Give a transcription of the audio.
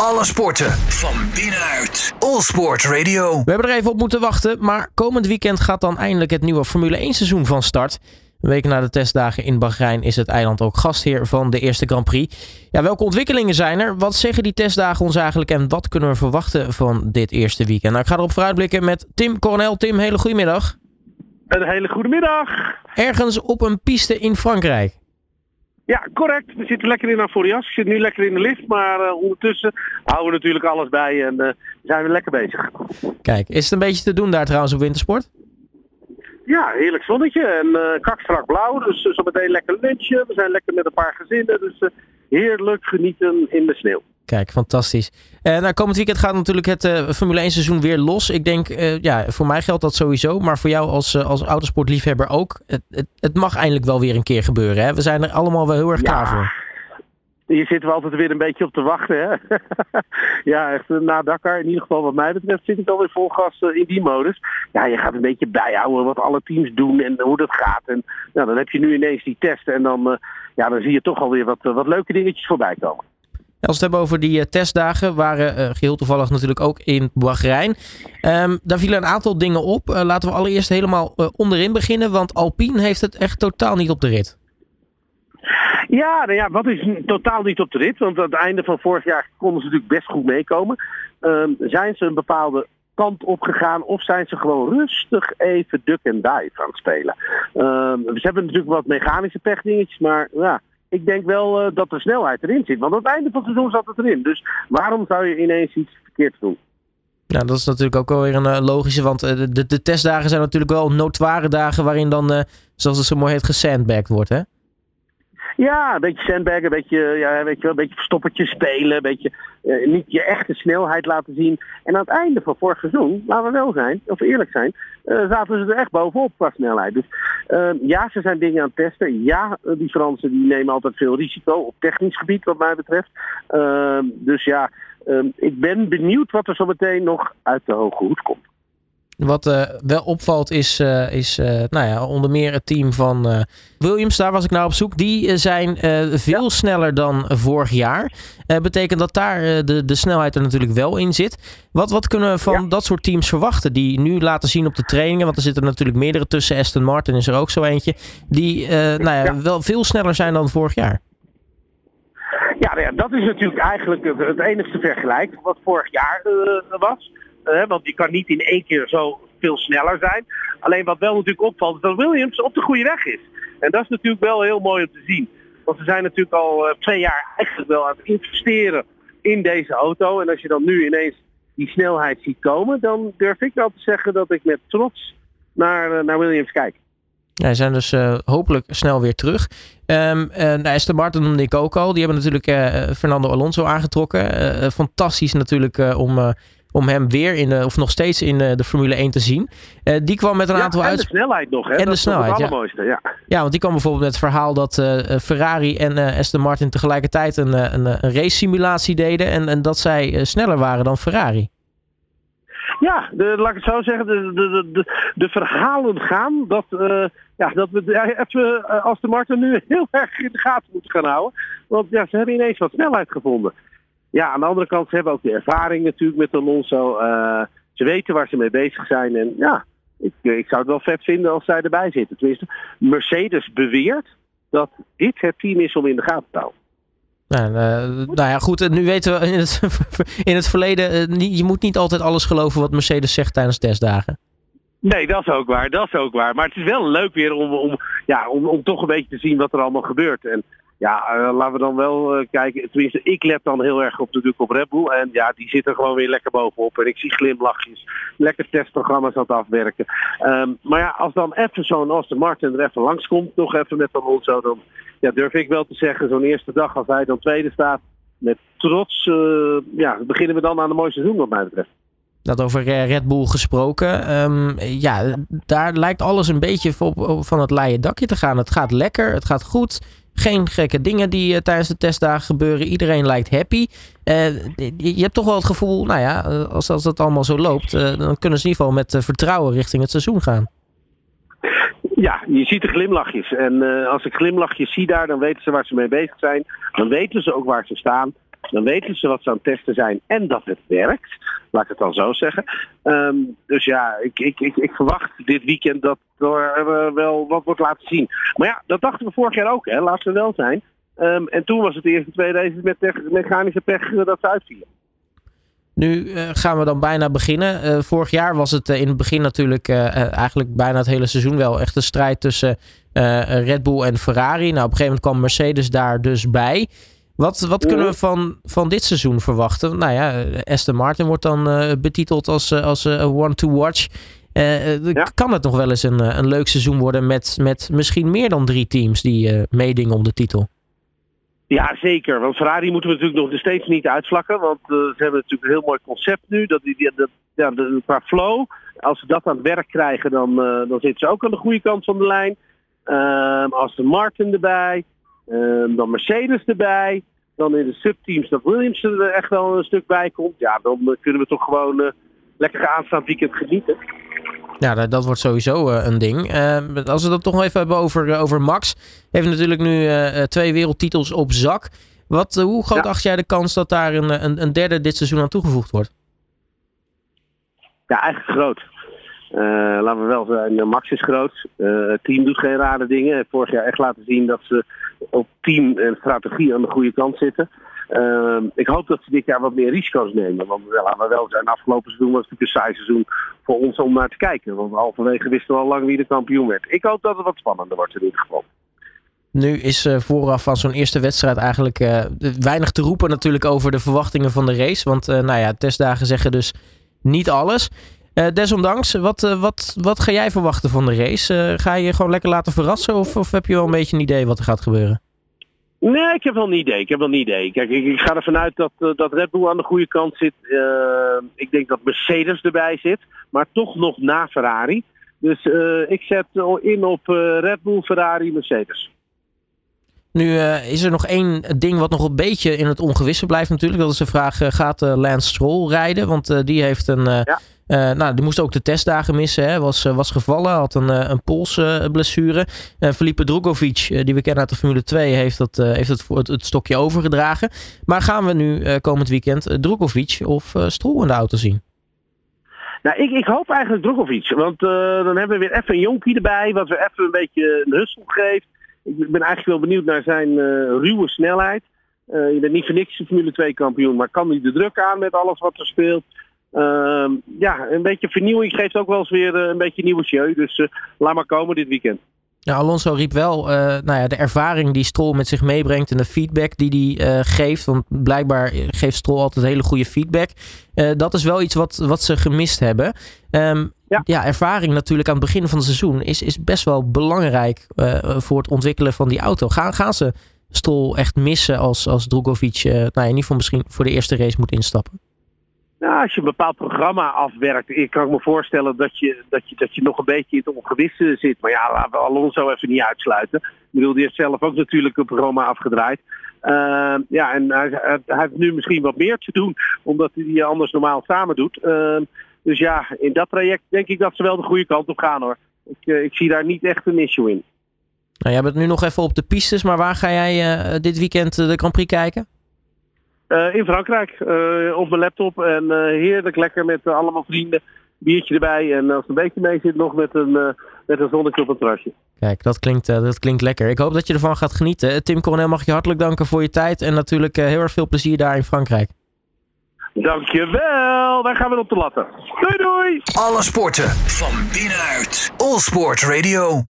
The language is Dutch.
Alle sporten van binnenuit. All Sport Radio. We hebben er even op moeten wachten, maar komend weekend gaat dan eindelijk het nieuwe Formule 1 seizoen van start. Een week na de testdagen in Bahrein is het eiland ook gastheer van de eerste Grand Prix. Ja, welke ontwikkelingen zijn er? Wat zeggen die testdagen ons eigenlijk en wat kunnen we verwachten van dit eerste weekend? Nou, ik ga erop vooruitblikken met Tim Coronel. Tim, hele goedemiddag. Een hele goede middag. Ergens op een piste in Frankrijk. Ja, correct. We zitten lekker in Avorias. Ik zit nu lekker in de lift, maar uh, ondertussen houden we natuurlijk alles bij en uh, zijn we lekker bezig. Kijk, is het een beetje te doen daar trouwens op wintersport? Ja, heerlijk zonnetje en uh, kakstrak blauw. Dus zo meteen lekker lunchen. We zijn lekker met een paar gezinnen. Dus heerlijk genieten in de sneeuw. Kijk, fantastisch. Uh, nou, komend weekend gaat natuurlijk het uh, Formule 1 seizoen weer los. Ik denk, uh, ja, voor mij geldt dat sowieso. Maar voor jou als, als autosportliefhebber ook. Het, het, het, mag eindelijk wel weer een keer gebeuren. Hè? We zijn er allemaal wel heel erg klaar voor. Hier zitten we altijd weer een beetje op te wachten. Hè? ja, echt na Dakar, in ieder geval wat mij betreft, zit ik alweer vol gas in die modus. Ja, je gaat een beetje bijhouden wat alle teams doen en hoe dat gaat. En nou, dan heb je nu ineens die testen en dan, ja, dan zie je toch alweer wat, wat leuke dingetjes voorbij komen. Als we het hebben over die uh, testdagen, waren uh, geheel toevallig natuurlijk ook in Bahrein. Um, daar vielen een aantal dingen op. Uh, laten we allereerst helemaal onderin beginnen, want Alpine heeft het echt totaal niet op de rit. Ja, nou ja, wat is totaal niet op de rit? Want aan het einde van vorig jaar konden ze natuurlijk best goed meekomen. Um, zijn ze een bepaalde kant op gegaan of zijn ze gewoon rustig even duck and dive aan het spelen? Um, ze hebben natuurlijk wat mechanische pechdingetjes, maar ja ik denk wel uh, dat de snelheid erin zit. Want aan het einde van het seizoen zat het erin. Dus waarom zou je ineens iets verkeerd doen? Ja, dat is natuurlijk ook wel weer een uh, logische. Want uh, de, de, testdagen zijn natuurlijk wel notoire dagen waarin dan, zoals het zo mooi heet, gesandbagged wordt, hè? Ja, een beetje sandbaggen, een beetje, ja, weet je wel, een beetje verstoppertje spelen, een beetje uh, niet je echte snelheid laten zien. En aan het einde van vorig seizoen, laten we wel zijn, of eerlijk zijn, uh, zaten ze er echt bovenop qua snelheid. Dus uh, ja, ze zijn dingen aan het testen. Ja, die Fransen die nemen altijd veel risico op technisch gebied wat mij betreft. dus ja, ik ben benieuwd wat er zo meteen nog uit de hoge hoed komt. Wat uh, wel opvalt is, uh, is uh, nou ja, onder meer het team van Williams. Daar was ik naar op zoek. Die zijn veel ja. sneller dan vorig jaar. betekent dat daar de, de snelheid er natuurlijk wel in zit. Wat, wat kunnen we van ja. dat soort teams verwachten? Die nu laten zien op de trainingen. Want er zitten natuurlijk meerdere tussen. Aston Martin is er ook zo eentje. Die nou ja, wel veel sneller zijn dan vorig jaar. Ja, nou dat is natuurlijk eigenlijk het, het enigste vergelijk wat vorig jaar was. Want die kan niet in één keer zo veel sneller zijn. Alleen wat wel natuurlijk opvalt is dat Williams op de goede weg is. En dat is natuurlijk wel heel mooi om te zien. Want ze zijn natuurlijk al uh, twee jaar eigenlijk wel aan het investeren in deze auto. En als je dan nu ineens die snelheid ziet komen, dan durf ik wel te zeggen dat ik met trots naar, uh, naar Williams kijk. Ja, zijn dus uh, hopelijk snel weer terug. Um, uh, Aston Martin noemde ik ook al. Die hebben natuurlijk Fernando Alonso aangetrokken. fantastisch natuurlijk om om hem weer in de, of nog steeds in de, de Formule 1 te zien. Uh, die kwam met een ja, aantal uit. uit. de snelheid nog, hè? En dat de snelheid. het ja. allermooiste, ja. ja, want die kwam bijvoorbeeld met het verhaal dat uh, Ferrari en uh, Aston Martin tegelijkertijd een, een, een race simulatie deden. En, en dat zij sneller waren dan Ferrari. Ja, de, laat ik het zo zeggen, de, de, de, de verhalen gaan dat, uh, ja, dat we even uh, als de Martin nu heel erg in de gaten moeten gaan houden. Want ja, ze hebben ineens wat snelheid gevonden. Ja, aan de andere kant, ze hebben ook de ervaring natuurlijk met Alonso. Uh, ze weten waar ze mee bezig zijn. En ja, ik, ik zou het wel vet vinden als zij erbij zitten. Tenminste, Mercedes beweert dat dit het team is om in de gaten te houden. Nou, uh, nou ja, goed. Nu weten we in het, in het verleden, uh, je moet niet altijd alles geloven wat Mercedes zegt tijdens testdagen. Nee, dat is ook waar. Dat is ook waar. Maar het is wel leuk weer om, om, ja, om, om toch een beetje te zien wat er allemaal gebeurt. En ja, uh, laten we dan wel uh, kijken. Tenminste, ik let dan heel erg op natuurlijk op Red Bull. En ja, die zitten gewoon weer lekker bovenop. En ik zie glimlachjes. Lekker testprogramma's aan het afwerken. Um, maar ja, als dan even zo'n Aston Martin er even langskomt, nog even met Alonso, dan ja, durf ik wel te zeggen, zo'n eerste dag als hij dan tweede staat, met trots, uh, ja, beginnen we dan aan de mooiste seizoen wat mij betreft. Dat over Red Bull gesproken. Um, ja, daar lijkt alles een beetje van het leien dakje te gaan. Het gaat lekker, het gaat goed. Geen gekke dingen die uh, tijdens de testdagen gebeuren. Iedereen lijkt happy. Uh, je hebt toch wel het gevoel, nou ja, als, als dat allemaal zo loopt, dan kunnen ze in ieder geval met vertrouwen richting het seizoen gaan. Ja, je ziet de glimlachjes. En als ik glimlachjes zie daar, dan weten ze waar ze mee bezig zijn. Dan weten ze ook waar ze staan. Dan weten ze wat ze aan het testen zijn en dat het werkt. Laat ik het dan zo zeggen. Ehm, dus ja, ik, ik, ik, ik, verwacht dit weekend dat er wel wat wordt laten zien. Maar ja, dat dachten we vorig jaar ook, hè. laten we wel zijn. Ehm, en toen was het eerste twee races met mechanische pech dat ze uitvielen. Nu uh, gaan we dan bijna beginnen. Uh, vorig jaar was het in het begin natuurlijk eigenlijk bijna het hele seizoen wel echt een strijd tussen Red Bull en Ferrari. Nou, op een gegeven moment kwam Mercedes daar dus bij. Wat, wat kunnen we van, van dit seizoen verwachten? Nou ja, Aston Martin wordt dan betiteld als, als one to watch. Ja. Kan het nog wel eens een, een leuk seizoen worden met, met misschien meer dan drie teams die meedingen om de titel? Ja, zeker. Want Ferrari moeten we natuurlijk nog steeds niet uitvlakken. Want uh, ze hebben natuurlijk een heel mooi concept nu. Dat, die, dat, ja, de, qua flow, als ze dat aan het werk krijgen, dan, uh, dan zitten ze ook aan de goede kant van de lijn. Uh, als de Martin erbij, ehm, dan Mercedes erbij. Dan in de subteams dat Williams er echt wel een stuk bij komt. Ja, dan kunnen we toch gewoon uh, lekker aanstaand weekend genieten. Ja, dat, wordt sowieso uh, een ding. Uh, als we dat toch nog even hebben over, over Max. Heeft natuurlijk nu twee wereldtitels op zak. Wat, hoe groot ja. acht jij de kans dat daar een, een, een, derde dit seizoen aan toegevoegd wordt? Ja, eigenlijk groot. Laten we wel zijn, Max is groot. het team doet geen rare dingen. Vorig jaar echt laten zien dat ze op team en strategie aan de goede kant zitten. Uh, ik hoop dat ze dit jaar wat meer risico's nemen. Want ja, laten we wel zijn, afgelopen seizoen was het een saai seizoen voor ons om naar te kijken. Want halverwege wisten we al lang wie de kampioen werd. Ik hoop dat het wat spannender wordt in ieder geval. Nu is vooraf van zo'n eerste wedstrijd eigenlijk weinig te roepen natuurlijk over de verwachtingen van de race. Want nou ja, testdagen zeggen dus niet alles. Desondanks, wat, wat, wat ga jij verwachten van de race? ga je gewoon lekker laten verrassen of, of heb je wel een beetje een idee wat er gaat gebeuren? Nee, ik heb wel een idee. Ik heb wel een idee. Kijk, ik, ik ga ervan uit dat, dat Red Bull aan de goede kant zit. Ik denk dat Mercedes erbij zit, maar toch nog na Ferrari. Dus ik zet in op Red Bull, Ferrari, Mercedes. Nu is er nog één ding wat nog een beetje in het ongewisse blijft natuurlijk. Dat is de vraag, gaat Lance Stroll rijden? Want die heeft een... Ja nou, die moest ook de testdagen missen. Hè. Was, eh, was gevallen, had een, eh, een polsblessure. Felipe Drugovic, die we kennen uit de Formule 2, heeft, dat, heeft het, het, het, stokje overgedragen. Maar gaan we nu komend weekend Drugovic of Stroll in de auto zien? Nou, ik, ik hoop eigenlijk Drugovic. Want dan hebben we weer even een jonkie erbij, wat we even een beetje een hussel geeft. Ik ben eigenlijk wel benieuwd naar zijn ruwe snelheid. je bent niet voor niks Formule 2 kampioen, maar kan hij de druk aan met alles wat er speelt? Uh, ja, een beetje vernieuwing geeft ook wel eens weer uh, een beetje nieuwe show. Dus laat maar komen dit weekend. Ja, Alonso riep wel uh, nou ja, de ervaring die Stroll met zich meebrengt en de feedback die hij geeft. Want blijkbaar geeft Stroll altijd hele goede feedback. dat is wel iets wat, wat ze gemist hebben. Um, ja. ja. ervaring natuurlijk aan het begin van het seizoen is, is best wel belangrijk voor het ontwikkelen van die auto. Gaan, gaan ze Stroll echt missen als, als Drogovic nou, in ieder geval misschien voor de eerste race moet instappen? Nou, als je een bepaald programma afwerkt, ik kan me voorstellen dat je, dat je, dat je nog een beetje in het ongewisse zit. Maar ja, laten we Alonso even niet uitsluiten. Ik bedoel, die heeft zelf ook natuurlijk een programma afgedraaid. Uh, ja, en hij, hij, heeft nu misschien wat meer te doen, omdat hij die anders normaal samen doet. Uh, dus ja, in dat traject denk ik dat ze wel de goede kant op gaan hoor. Ik, uh, ik zie daar niet echt een issue in. Nou, jij bent nu nog even op de pistes, maar waar ga jij uh, dit weekend de Grand Prix kijken? Uh, in Frankrijk, uh, op mijn laptop. En heerlijk lekker met allemaal vrienden. Biertje erbij. En als het een beetje mee zit, nog met een, met een zonnetje op het terrasje. Kijk, dat klinkt, dat klinkt lekker. Ik hoop dat je ervan gaat genieten. Tim Coronel, mag je hartelijk danken voor je tijd. En natuurlijk heel erg veel plezier daar in Frankrijk. Dankjewel. Wij gaan weer op de latten. Doei doei. Alle sporten van binnenuit. All Sport Radio.